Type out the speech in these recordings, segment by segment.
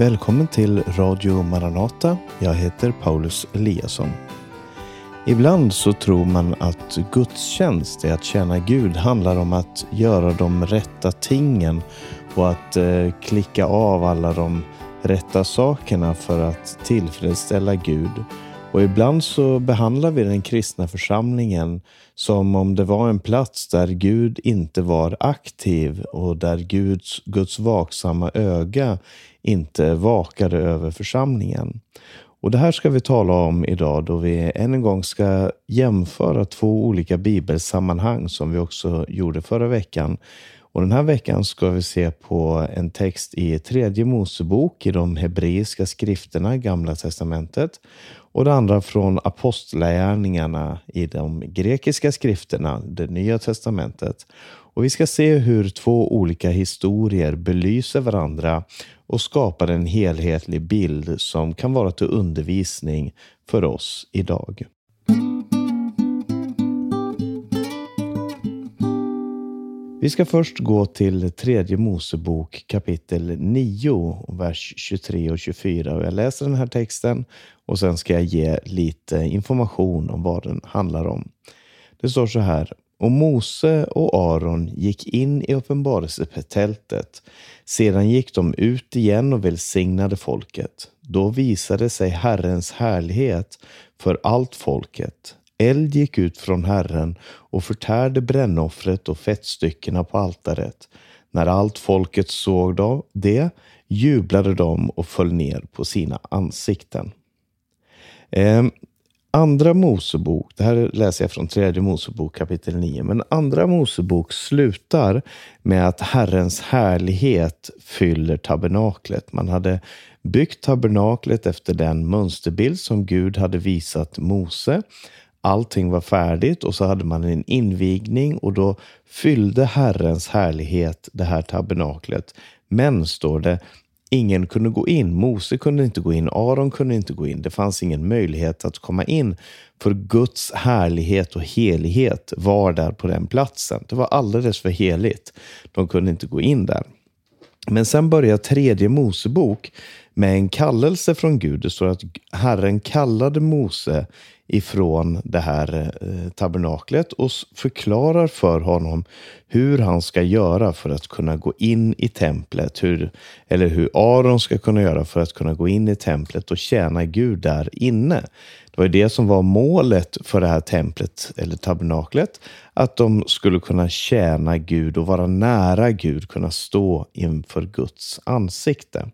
Välkommen till Radio Maranata. Jag heter Paulus Eliasson. Ibland så tror man att gudstjänst, är att tjäna Gud, handlar om att göra de rätta tingen och att eh, klicka av alla de rätta sakerna för att tillfredsställa Gud. Och ibland så behandlar vi den kristna församlingen som om det var en plats där Gud inte var aktiv och där Guds, Guds vaksamma öga inte vakade över församlingen. Och Det här ska vi tala om idag då vi än en gång ska jämföra två olika bibelsammanhang som vi också gjorde förra veckan. Och Den här veckan ska vi se på en text i tredje Mosebok i de hebreiska skrifterna, Gamla testamentet och det andra från apostlagärningarna i de grekiska skrifterna, det nya testamentet. Och vi ska se hur två olika historier belyser varandra och skapar en helhetlig bild som kan vara till undervisning för oss idag. Vi ska först gå till tredje Mosebok kapitel 9, vers 23 och 24. Och jag läser den här texten och sen ska jag ge lite information om vad den handlar om. Det står så här. Och Mose och Aron gick in i uppenbarelsetältet. Sedan gick de ut igen och välsignade folket. Då visade sig Herrens härlighet för allt folket. Eld gick ut från Herren och förtärde brännoffret och fettstyckena på altaret. När allt folket såg det jublade de och föll ner på sina ansikten. Eh, andra Mosebok, det här läser jag från tredje Mosebok kapitel 9, men andra Mosebok slutar med att Herrens härlighet fyller tabernaklet. Man hade byggt tabernaklet efter den mönsterbild som Gud hade visat Mose. Allting var färdigt och så hade man en invigning och då fyllde Herrens härlighet det här tabernaklet. Men, står det, ingen kunde gå in. Mose kunde inte gå in, Aron kunde inte gå in. Det fanns ingen möjlighet att komma in, för Guds härlighet och helighet var där på den platsen. Det var alldeles för heligt. De kunde inte gå in där. Men sen börjar tredje Mosebok med en kallelse från Gud. Det står att Herren kallade Mose ifrån det här eh, tabernaklet och förklarar för honom hur han ska göra för att kunna gå in i templet. Hur, eller hur Aron ska kunna göra för att kunna gå in i templet och tjäna Gud där inne. Det var det som var målet för det här templet eller tabernaklet. Att de skulle kunna tjäna Gud och vara nära Gud, kunna stå inför Guds ansikte.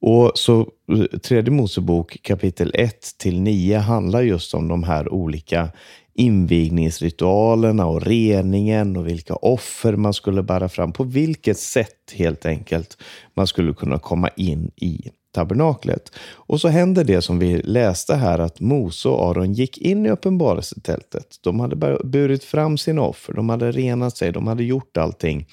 Och så eh, Tredje Mosebok kapitel 1 till 9 handlar just om de här olika invigningsritualerna och reningen och vilka offer man skulle bära fram. På vilket sätt helt enkelt man skulle kunna komma in i tabernaklet. Och så händer det som vi läste här att Mose och Aron gick in i uppenbarelsetältet. De hade burit fram sina offer, de hade renat sig, de hade gjort allting.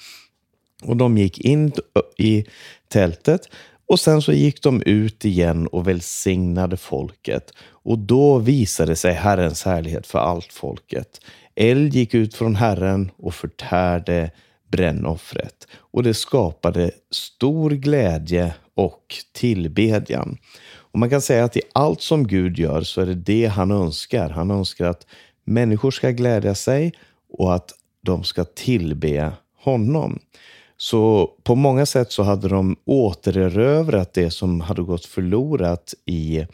Och de gick in i tältet och sen så gick de ut igen och välsignade folket. Och då visade sig Herrens härlighet för allt folket. Eld gick ut från Herren och förtärde brännoffret. Och det skapade stor glädje och tillbedjan. Och man kan säga att i allt som Gud gör så är det det han önskar. Han önskar att människor ska glädja sig och att de ska tillbe honom. Så på många sätt så hade de återerövrat det som hade gått förlorat i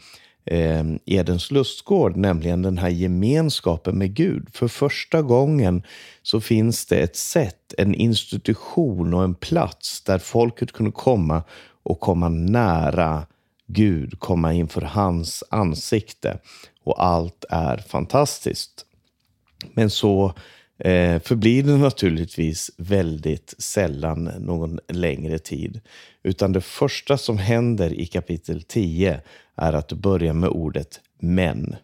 eh, Edens lustgård, nämligen den här gemenskapen med Gud. För första gången så finns det ett sätt, en institution och en plats där folket kunde komma och komma nära Gud, komma inför hans ansikte. Och allt är fantastiskt. Men så eh, förblir det naturligtvis väldigt sällan någon längre tid. Utan det första som händer i kapitel 10 är att det börjar med ordet men.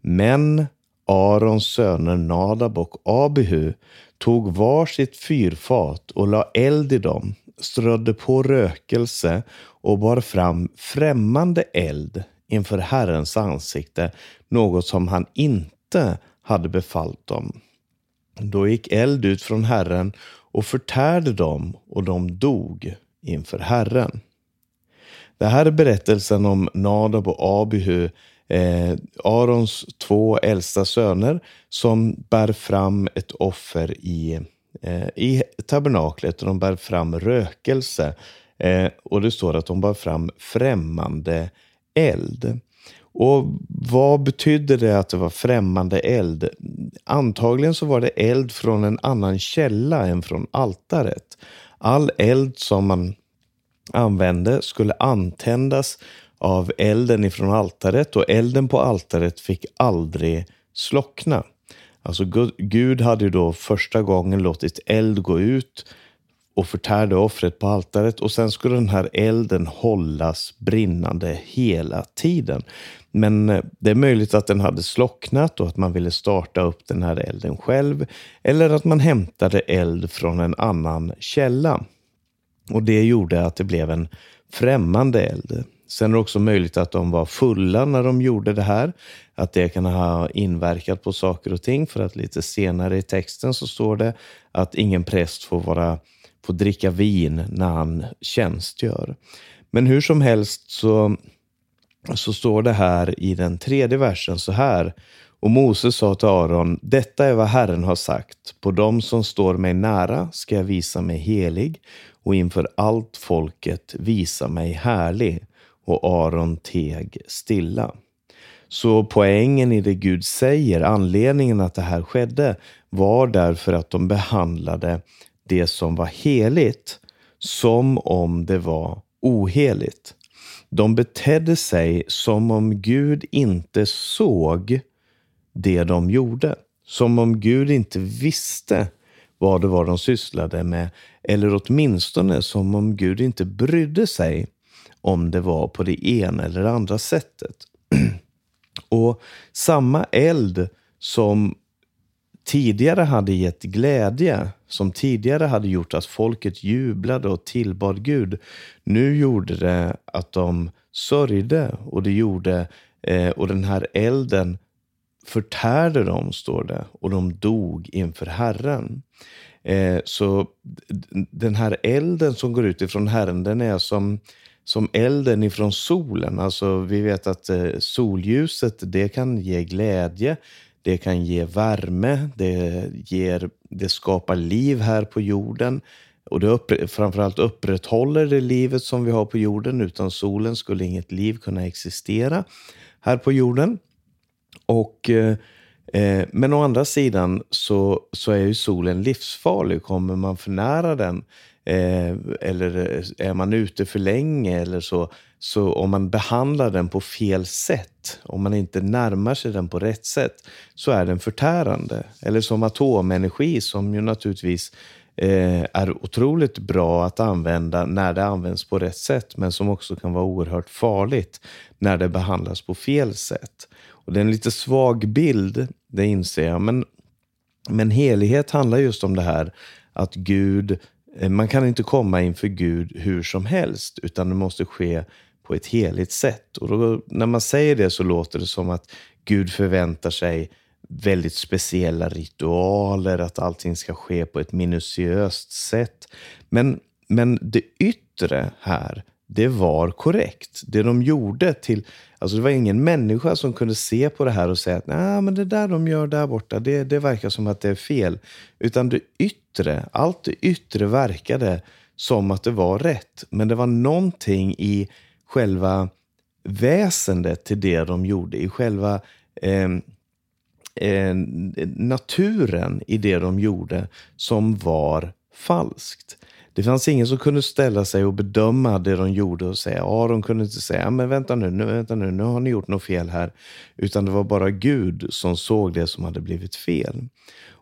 Men Arons söner Nadab och Abihu tog var sitt fyrfat och la eld i dem, strödde på rökelse och bar fram främmande eld inför Herrens ansikte, något som han inte hade befallt dem. Då gick eld ut från Herren och förtärde dem och de dog inför Herren. Det här är berättelsen om Nadab och Abihu, eh, Arons två äldsta söner, som bär fram ett offer i, Eh, i tabernaklet och de bär fram rökelse. Eh, och det står att de bär fram främmande eld. Och vad betydde det att det var främmande eld? Antagligen så var det eld från en annan källa än från altaret. All eld som man använde skulle antändas av elden ifrån altaret och elden på altaret fick aldrig slockna. Alltså Gud hade ju då första gången låtit eld gå ut och förtärde offret på altaret och sen skulle den här elden hållas brinnande hela tiden. Men eh, det är möjligt att den hade slocknat och att man ville starta upp den här elden själv eller att man hämtade eld från en annan källa. Och det gjorde att det blev en främmande eld. Sen är det också möjligt att de var fulla när de gjorde det här. Att det kan ha inverkat på saker och ting. För att lite senare i texten så står det att ingen präst får, vara, får dricka vin när han tjänstgör. Men hur som helst så, så står det här i den tredje versen så här. Och Moses sa till Aron, detta är vad Herren har sagt. På dem som står mig nära ska jag visa mig helig och inför allt folket visa mig härlig. Och Aron teg stilla. Så poängen i det Gud säger, anledningen att det här skedde, var därför att de behandlade det som var heligt som om det var oheligt. De betedde sig som om Gud inte såg det de gjorde. Som om Gud inte visste vad det var de sysslade med. Eller åtminstone som om Gud inte brydde sig om det var på det ena eller andra sättet. Och samma eld som tidigare hade gett glädje, som tidigare hade gjort att folket jublade och tillbad Gud, nu gjorde det att de sörjde och det gjorde, eh, och den här elden förtärde dem, står det, och de dog inför Herren. Eh, så den här elden som går ut ifrån Herren, den är som, som elden ifrån solen. Alltså vi vet att eh, solljuset, det kan ge glädje, det kan ge värme, det, ger, det skapar liv här på jorden. Och det upp, framförallt upprätthåller det livet som vi har på jorden. Utan solen skulle inget liv kunna existera här på jorden. Och, eh, eh, men å andra sidan så, så är ju solen livsfarlig. Kommer man för nära den eh, eller eh, är man ute för länge eller så, så om man behandlar den på fel sätt, om man inte närmar sig den på rätt sätt, så är den förtärande. Eller som atomenergi som ju naturligtvis eh, är otroligt bra att använda när det används på rätt sätt, men som också kan vara oerhört farligt när det behandlas på fel sätt. Och Det är en lite svag bild, det inser jag. Men, men helighet handlar just om det här att Gud, eh, man kan inte komma inför Gud hur som helst, utan det måste ske på ett heligt sätt. Och då, när man säger det så låter det som att Gud förväntar sig väldigt speciella ritualer, att allting ska ske på ett minutiöst sätt. Men, men det yttre här, det var korrekt. Det de gjorde till... Alltså det var ingen människa som kunde se på det här och säga att nah, men det där de gör där borta, det, det verkar som att det är fel. Utan det yttre, allt det yttre verkade som att det var rätt. Men det var någonting i själva väsendet till det de gjorde, i själva eh, eh, naturen i det de gjorde som var falskt. Det fanns ingen som kunde ställa sig och bedöma det de gjorde och säga, Aron kunde inte säga, men vänta nu, nu, vänta nu, nu har ni gjort något fel här. Utan det var bara Gud som såg det som hade blivit fel.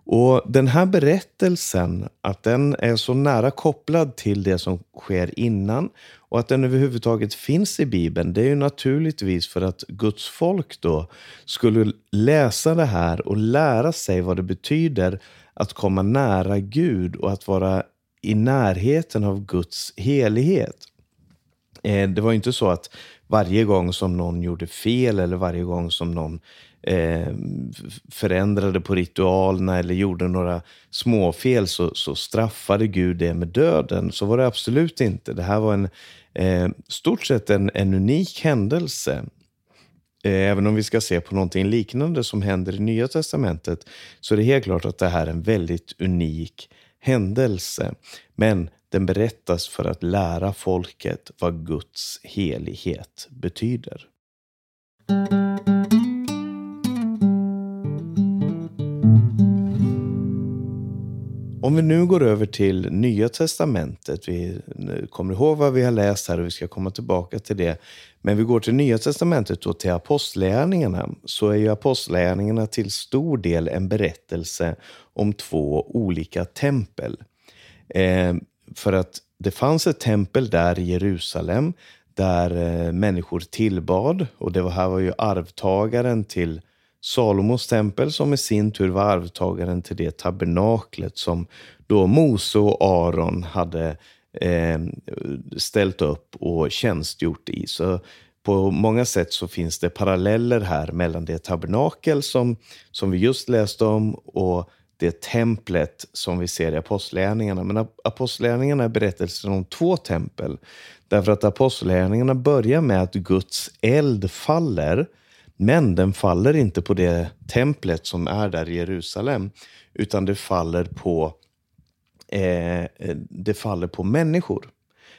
Och den här berättelsen, att den är så nära kopplad till det som sker innan och att den överhuvudtaget finns i Bibeln, det är ju naturligtvis för att Guds folk då skulle läsa det här och lära sig vad det betyder att komma nära Gud och att vara i närheten av Guds helighet. Eh, det var inte så att varje gång som någon gjorde fel eller varje gång som någon eh, förändrade på ritualerna eller gjorde några småfel så, så straffade Gud det med döden. Så var det absolut inte. Det här var en, Eh, stort sett en, en unik händelse. Eh, även om vi ska se på någonting liknande som händer i Nya Testamentet så är det helt klart att det här är en väldigt unik händelse. Men den berättas för att lära folket vad Guds helighet betyder. Om vi nu går över till Nya Testamentet. Vi kommer ihåg vad vi har läst här och vi ska komma tillbaka till det. Men vi går till Nya Testamentet och till Apostlärningarna. Så är ju Apostlärningarna till stor del en berättelse om två olika tempel. Eh, för att det fanns ett tempel där i Jerusalem där eh, människor tillbad och det här var ju arvtagaren till Salomos tempel som i sin tur var arvtagaren till det tabernaklet som då Mose och Aron hade eh, ställt upp och tjänstgjort i. Så på många sätt så finns det paralleller här mellan det tabernakel som, som vi just läste om och det templet som vi ser i Apostlagärningarna. Men Apostlagärningarna är berättelsen om två tempel. Därför att Apostlagärningarna börjar med att Guds eld faller men den faller inte på det templet som är där i Jerusalem, utan det faller på, eh, det faller på människor.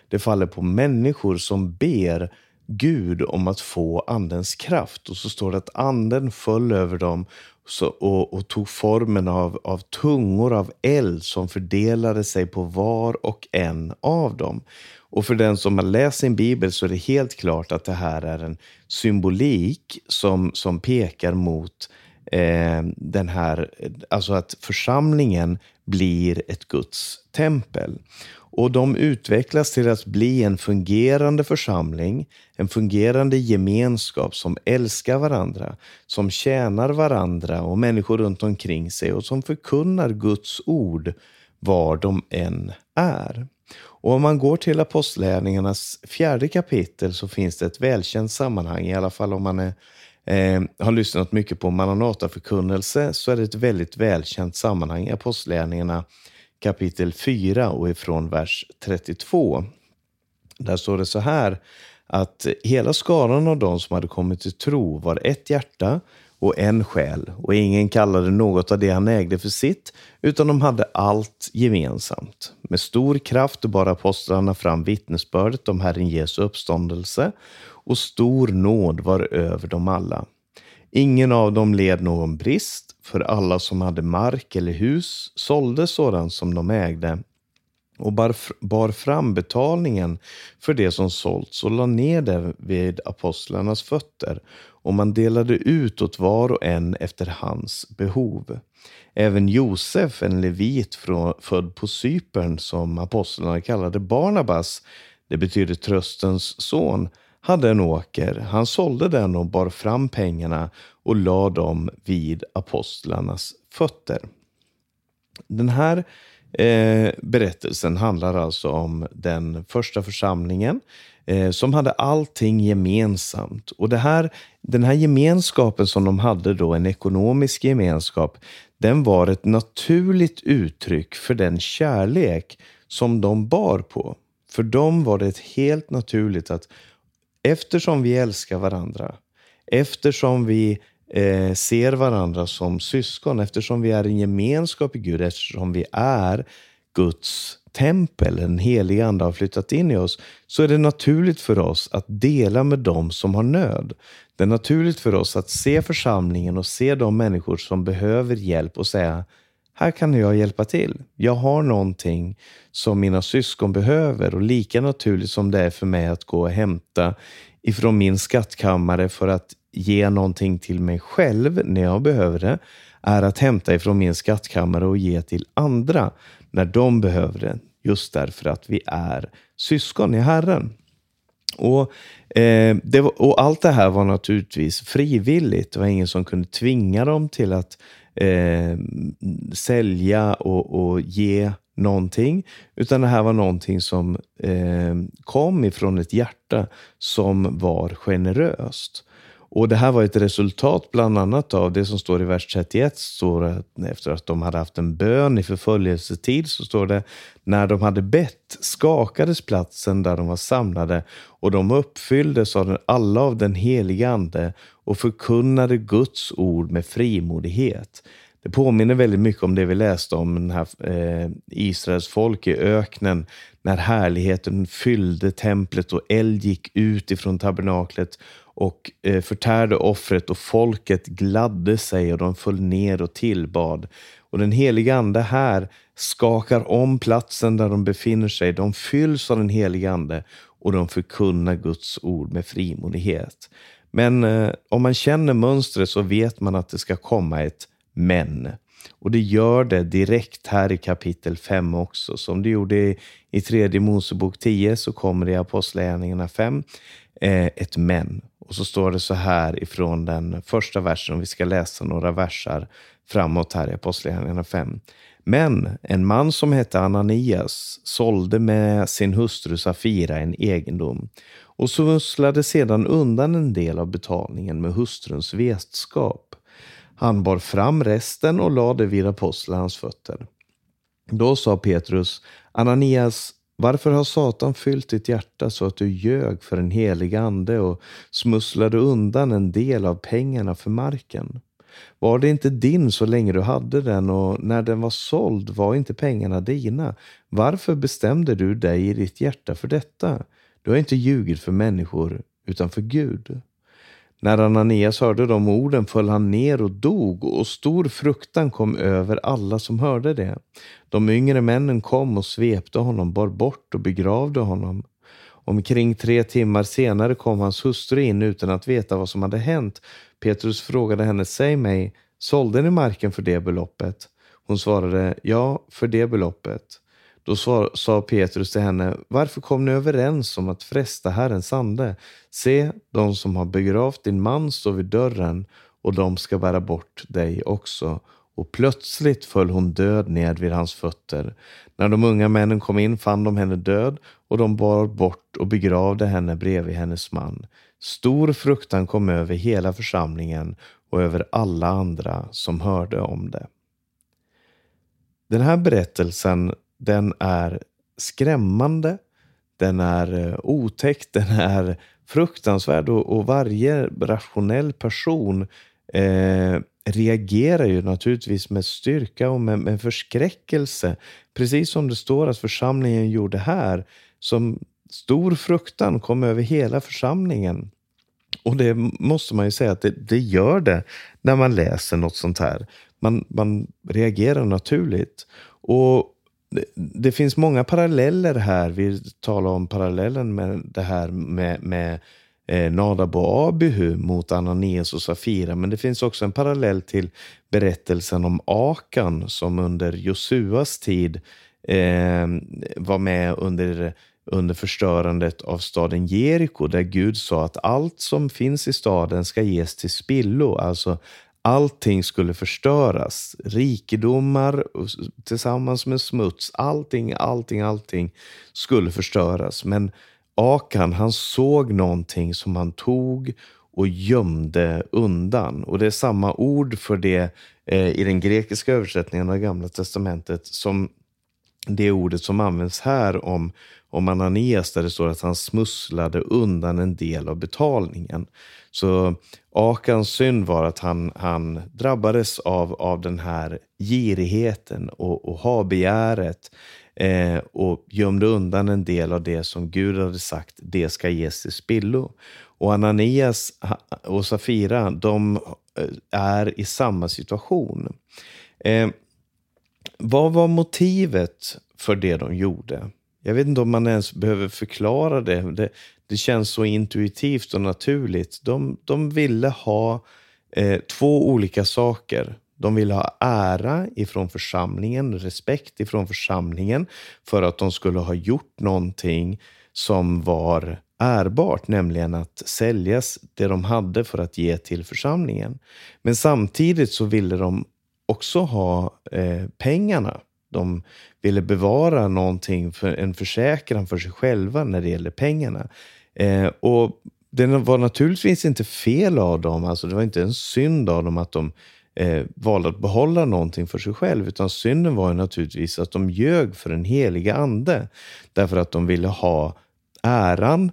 Det faller på människor som ber Gud om att få andens kraft. Och så står det att anden föll över dem så, och, och, tog formen av, av tungor av eld som fördelade sig på var och en av dem. Och för den som har läst sin bibel så är det helt klart att det här är en symbolik som, som pekar mot eh, den här, alltså att församlingen blir ett Guds tempel. Och de utvecklas till att bli en fungerande församling, en fungerande gemenskap som älskar varandra, som tjänar varandra och människor runt omkring sig och som förkunnar Guds ord var de än är. Och om man går till Apostlärningarnas fjärde kapitel så finns det ett välkänt sammanhang, i alla fall om man är, eh, har lyssnat mycket på Maranataförkunnelse, så är det ett väldigt välkänt sammanhang i Apostlärningarna kapitel 4 och ifrån vers 32. Där står det så här att hela skaran av de som hade kommit till tro var ett hjärta och en själ och ingen kallade något av det han ägde för sitt, utan de hade allt gemensamt. Med stor kraft bar apostlarna fram vittnesbördet om Herren Jesu uppståndelse och stor nåd var över dem alla. Ingen av dem led någon brist, för alla som hade mark eller hus sålde sådant som de ägde och bar, bar fram betalningen för det som sålts och la ner det vid apostlarnas fötter och man delade ut åt var och en efter hans behov. Även Josef, en levit från, född på Cypern som apostlarna kallade Barnabas, det betyder tröstens son, hade en åker. Han sålde den och bar fram pengarna och lade dem vid apostlarnas fötter. Den här eh, berättelsen handlar alltså om den första församlingen eh, som hade allting gemensamt. Och det här, den här gemenskapen som de hade då, en ekonomisk gemenskap, den var ett naturligt uttryck för den kärlek som de bar på. För dem var det helt naturligt att eftersom vi älskar varandra, eftersom vi eh, ser varandra som syskon, eftersom vi är en gemenskap i Gud, eftersom vi är Guds tempel, en helig ande har flyttat in i oss, så är det naturligt för oss att dela med dem som har nöd. Det är naturligt för oss att se församlingen och se de människor som behöver hjälp och säga här kan jag hjälpa till. Jag har någonting som mina syskon behöver och lika naturligt som det är för mig att gå och hämta ifrån min skattkammare för att ge någonting till mig själv när jag behöver det, är att hämta ifrån min skattkammare och ge till andra när de behöver det. Just därför att vi är syskon i Herren. Och, eh, var, och Allt det här var naturligtvis frivilligt. Det var ingen som kunde tvinga dem till att eh, sälja och, och ge någonting, utan det här var någonting som eh, kom ifrån ett hjärta som var generöst. Och det här var ett resultat bland annat av det som står i vers 31. Står att efter att de hade haft en bön i förföljelsetid så står det när de hade bett skakades platsen där de var samlade och de uppfylldes av alla av den helige ande och förkunnade Guds ord med frimodighet. Det påminner väldigt mycket om det vi läste om den här, eh, Israels folk i öknen när härligheten fyllde templet och eld gick ut ifrån tabernaklet och eh, förtärde offret och folket gladde sig och de föll ner och tillbad. Och den heliga Ande här skakar om platsen där de befinner sig. De fylls av den heliga Ande och de förkunnar Guds ord med frimodighet. Men eh, om man känner mönstret så vet man att det ska komma ett men. Och det gör det direkt här i kapitel 5 också. Som det gjorde i, i tredje Mosebok 10 så kommer det i Apostlagärningarna 5 eh, ett men. Och så står det så här ifrån den första versen, om vi ska läsa några versar framåt här i Apostlagärningarna 5. Men en man som hette Ananias sålde med sin hustru Safira en egendom och smusslade sedan undan en del av betalningen med hustruns vetskap. Han bar fram resten och lade vid apostlarnas fötter. Då sa Petrus, Ananias, varför har Satan fyllt ditt hjärta så att du ljög för en helig ande och smusslade undan en del av pengarna för marken? Var det inte din så länge du hade den och när den var såld var inte pengarna dina? Varför bestämde du dig i ditt hjärta för detta? Du har inte ljugit för människor utan för Gud. När Ananias hörde de orden föll han ner och dog och stor fruktan kom över alla som hörde det. De yngre männen kom och svepte honom, bar bort och begravde honom. Omkring tre timmar senare kom hans hustru in utan att veta vad som hade hänt. Petrus frågade henne, säg mig, sålde ni marken för det beloppet? Hon svarade, ja, för det beloppet. Då sa Petrus till henne, varför kom ni överens om att fresta Herrens ande? Se, de som har begravt din man står vid dörren och de ska bära bort dig också. Och plötsligt föll hon död ned vid hans fötter. När de unga männen kom in fann de henne död och de bar bort och begravde henne bredvid hennes man. Stor fruktan kom över hela församlingen och över alla andra som hörde om det. Den här berättelsen den är skrämmande, den är eh, otäck, den är fruktansvärd och, och varje rationell person eh, reagerar ju naturligtvis med styrka och med, med förskräckelse. Precis som det står att församlingen gjorde här. Som stor fruktan kom över hela församlingen. Och det måste man ju säga att det, det gör det när man läser något sånt här. Man, man reagerar naturligt. Och det, finns många paralleller här. Vi talar om parallellen med det här med, med eh, Nadab och Abihu mot Ananias och Safira. Men det finns också en parallell till berättelsen om Akan som under Josuas tid eh, var med under under förstörandet av staden Jeriko där Gud sa att allt som finns i staden ska ges till spillo. Alltså Allting skulle förstöras. Rikedomar tillsammans med smuts. Allting, allting, allting skulle förstöras. Men Akan, han såg någonting som han tog och gömde undan. Och det är samma ord för det eh, i den grekiska översättningen av Gamla Testamentet som det ordet som används här om, om Ananias där det står att han smusslade undan en del av betalningen. Så Akans synd var att han, han drabbades av, av den här girigheten och, och ha-begäret eh, och gömde undan en del av det som Gud hade sagt, det ska ges till spillo. Och Ananias och Safira, de eh, är i samma situation. Eh, vad var motivet för det de gjorde? Jag vet inte om man ens behöver förklara det. Det, det känns så intuitivt och naturligt. De, de ville ha eh, två olika saker. De ville ha ära ifrån församlingen, respekt ifrån församlingen för att de skulle ha gjort någonting som var ärbart, nämligen att säljas det de hade för att ge till församlingen. Men samtidigt så ville de också ha eh, pengarna. De ville bevara någonting, för en försäkran för sig själva när det gäller pengarna. Eh, och det var naturligtvis inte fel av dem, alltså det var inte en synd av dem att de eh, valde att behålla någonting för sig själv, utan synden var ju naturligtvis att de ljög för den heliga ande, därför att de ville ha äran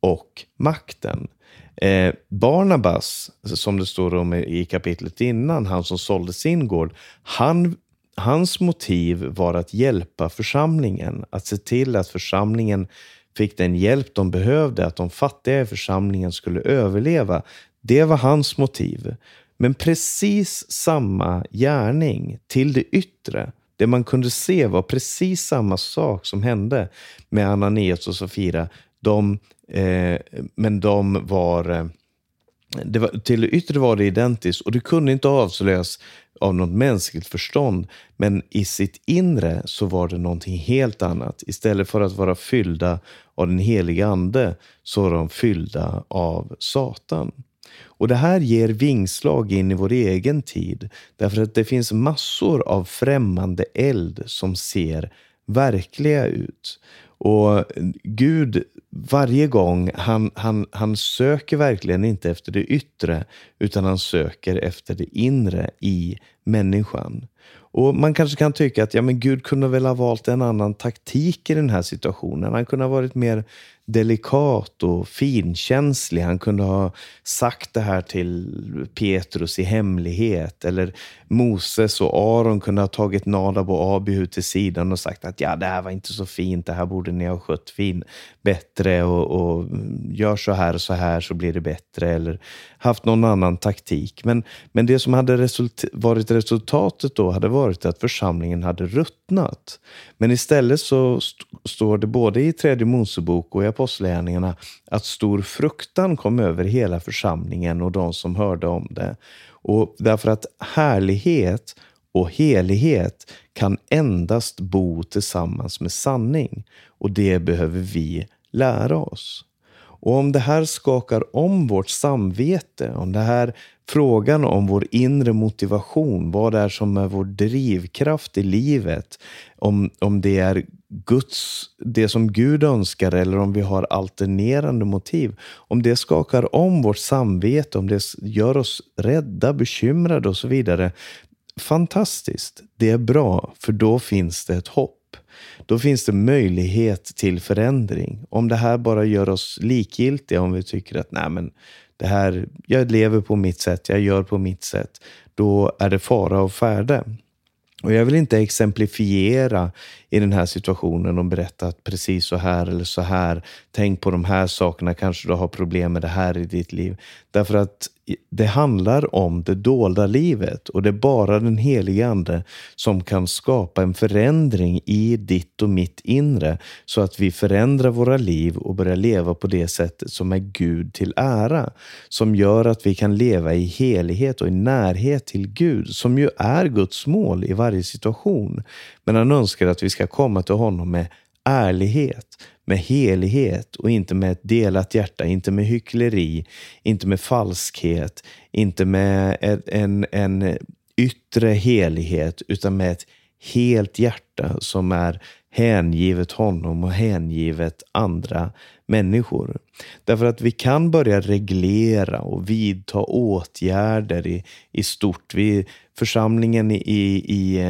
och makten. Eh, Barnabas, som det står om i kapitlet innan, han som sålde sin gård, han, hans motiv var att hjälpa församlingen, att se till att församlingen fick den hjälp de behövde, att de fattiga i församlingen skulle överleva. Det var hans motiv. Men precis samma gärning till det yttre, det man kunde se var precis samma sak som hände med Ananias och Safira. De, eh, men de var, eh, det var... Till det yttre var det identiskt och det kunde inte avslöjas av något mänskligt förstånd. Men i sitt inre så var det någonting helt annat. Istället för att vara fyllda av den heliga ande så var de fyllda av Satan. Och det här ger vingslag in i vår egen tid. Därför att det finns massor av främmande eld som ser verkliga ut. Och Gud, varje gång, han, han, han söker verkligen inte efter det yttre, utan han söker efter det inre i människan. Och Man kanske kan tycka att ja, men Gud kunde väl ha valt en annan taktik i den här situationen. Han kunde ha varit mer delikat och finkänslig. Han kunde ha sagt det här till Petrus i hemlighet. Eller Moses och Aron kunde ha tagit Nadab och Abihu till sidan och sagt att ja, det här var inte så fint, det här borde ni ha skött fin, bättre och, och gör så här och så här så blir det bättre. Eller haft någon annan taktik. Men, men det som hade result varit resultatet då hade varit att församlingen hade ruttnat. Men istället så st står det både i tredje Mosebok och i Apostlagärningarna att stor fruktan kom över hela församlingen och de som hörde om det. Och därför att härlighet och helighet kan endast bo tillsammans med sanning. Och det behöver vi lära oss. Och om det här skakar om vårt samvete, om det här frågan om vår inre motivation, vad det är som är vår drivkraft i livet, om, om det är Guds, det som Gud önskar eller om vi har alternerande motiv. Om det skakar om vårt samvete, om det gör oss rädda, bekymrade och så vidare. Fantastiskt, det är bra, för då finns det ett hopp. Då finns det möjlighet till förändring. Om det här bara gör oss likgiltiga, om vi tycker att nej men det här, jag lever på mitt sätt, jag gör på mitt sätt, då är det fara och färde. Och jag vill inte exemplifiera i den här situationen och berätta att precis så här eller så här, tänk på de här sakerna, kanske du har problem med det här i ditt liv. Därför att det handlar om det dolda livet och det är bara den helige Ande som kan skapa en förändring i ditt och mitt inre så att vi förändrar våra liv och börjar leva på det sättet som är Gud till ära. Som gör att vi kan leva i helighet och i närhet till Gud, som ju är Guds mål i varje situation. Men han önskar att vi ska komma till honom med ärlighet, med helighet och inte med ett delat hjärta, inte med hyckleri, inte med falskhet, inte med en, en yttre helighet, utan med ett helt hjärta som är hängivet honom och hängivet andra människor. Därför att vi kan börja reglera och vidta åtgärder i, i stort. Vi, församlingen i, i,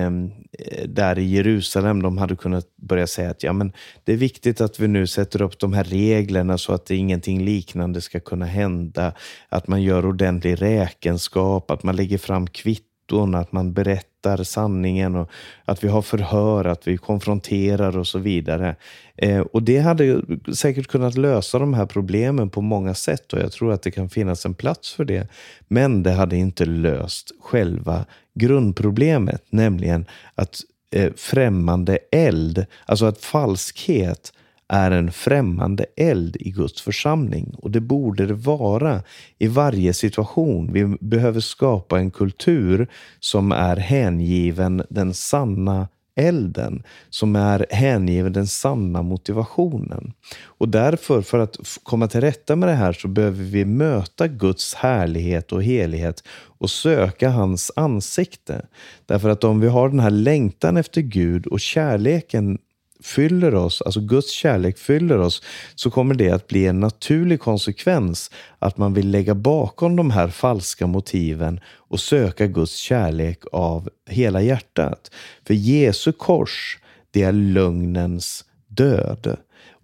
där i Jerusalem, de hade kunnat börja säga att ja, men det är viktigt att vi nu sätter upp de här reglerna så att ingenting liknande ska kunna hända. Att man gör ordentlig räkenskap, att man lägger fram kvitton, att man berättar berättar sanningen och att vi har förhör, att vi konfronterar och så vidare. Eh, och Det hade säkert kunnat lösa de här problemen på många sätt och jag tror att det kan finnas en plats för det. Men det hade inte löst själva grundproblemet, nämligen att eh, främmande eld, alltså att falskhet är en främmande eld i Guds församling och det borde det vara i varje situation. Vi behöver skapa en kultur som är hängiven den sanna elden, som är hängiven den sanna motivationen. Och därför, för att komma till rätta med det här, så behöver vi möta Guds härlighet och helighet och söka hans ansikte. Därför att om vi har den här längtan efter Gud och kärleken fyller oss, alltså Guds kärlek fyller oss, så kommer det att bli en naturlig konsekvens att man vill lägga bakom de här falska motiven och söka Guds kärlek av hela hjärtat. För Jesu kors, det är lögnens död.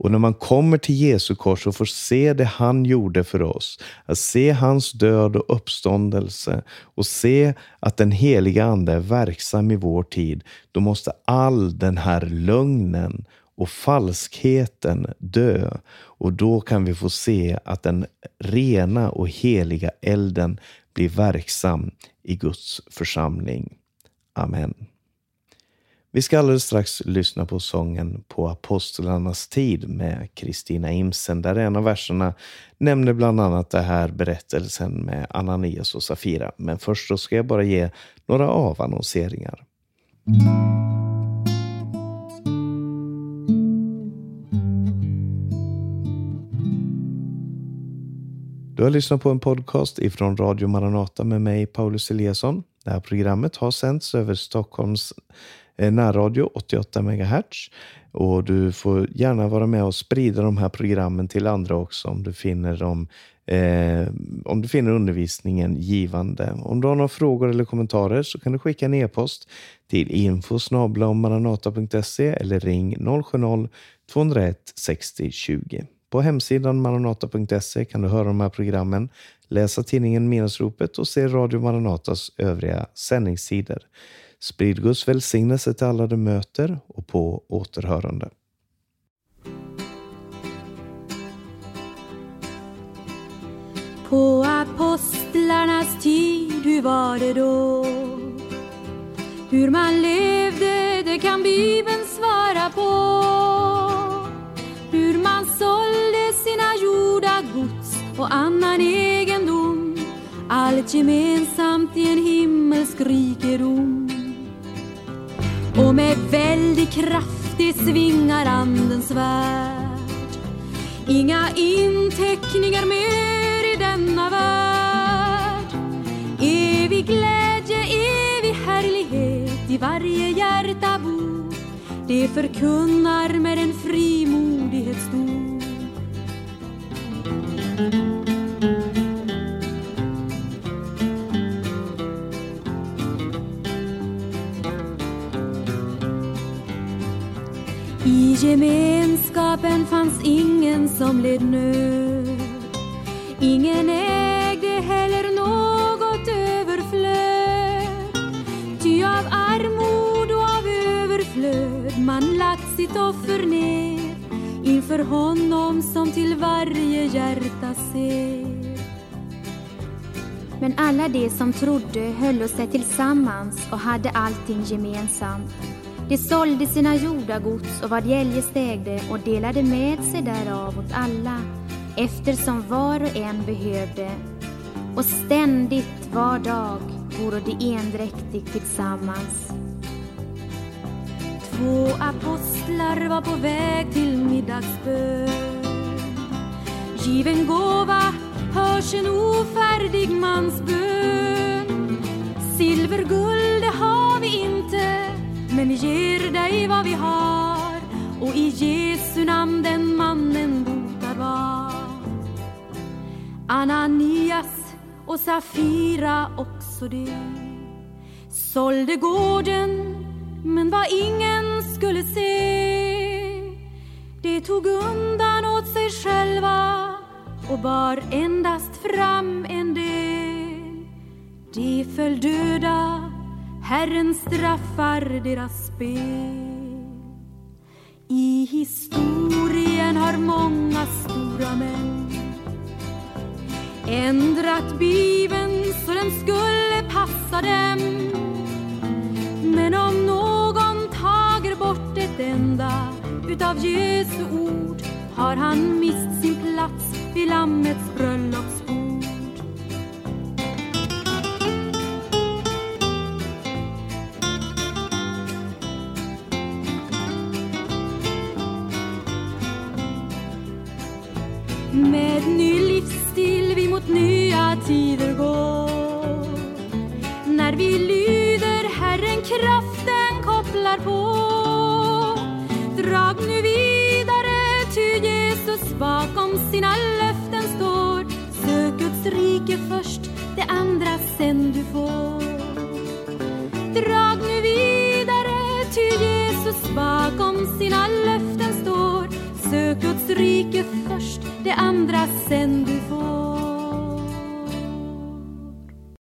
Och när man kommer till Jesu kors och får se det han gjorde för oss, att se hans död och uppståndelse och se att den heliga Ande är verksam i vår tid, då måste all den här lögnen och falskheten dö. Och då kan vi få se att den rena och heliga elden blir verksam i Guds församling. Amen. Vi ska alldeles strax lyssna på sången På apostlarnas tid med Kristina Imsen, där en av verserna nämner bland annat det här berättelsen med Ananias och Safira. Men först så ska jag bara ge några avannonseringar. Du har lyssnat på en podcast ifrån Radio Maranata med mig, Paulus Eliasson. Det här programmet har sänts över Stockholms Eh, närradio 88 MHz. Och du får gärna vara med och sprida de här programmen till andra också om du finner dem Eh, om du finner undervisningen givande. Om du har några frågor eller kommentarer så kan du skicka en e-post till info eller ring 070-201 60 20. På hemsidan maranata.se kan du höra de här programmen, läsa tidningen Minnesropet och se Radio Maranatas övriga sändningstider. Sprid Guds välsignelse till alla du möter och på återhörande. På apostlarnas tid, hur var det då? Hur man levde, det kan Bibeln svara på. Hur man sålde sina jordagods och annan egendom. Allt gemensamt i en himmelsk rikedom. Och med väldig kraft det svingar andens värld. Inga inteckningar mer i denna värld. Evig glädje, evig härlighet i varje hjärta bor. Det förkunnar med en frimodighet stor. Gemenskapen fanns ingen som led nöd. Ingen ägde heller något överflöd. Ty av armod och av överflöd man lagt sitt offer ner inför honom som till varje hjärta ser. Men alla de som trodde höll sig tillsammans och hade allting gemensamt de sålde sina jordagods och vad de eljest ägde och delade med sig därav åt alla eftersom var och en behövde. Och ständigt var dag vore de endräktigt tillsammans. Två apostlar var på väg till middagsbön. Given gåva hörs en ofärdig mans bön. Silver, guld, det har vi inte men vi ger dig vad vi har och i Jesu namn den mannen botar var. Ananias och Safira också det sålde gården men vad ingen skulle se det tog undan åt sig själva och bar endast fram en del. De föll döda Herren straffar deras spel. I historien har många stora män ändrat Bibeln så den skulle passa dem. Men om någon tager bort ett enda utav Jesu ord har han mist sin plats vid Lammets bröllopsfest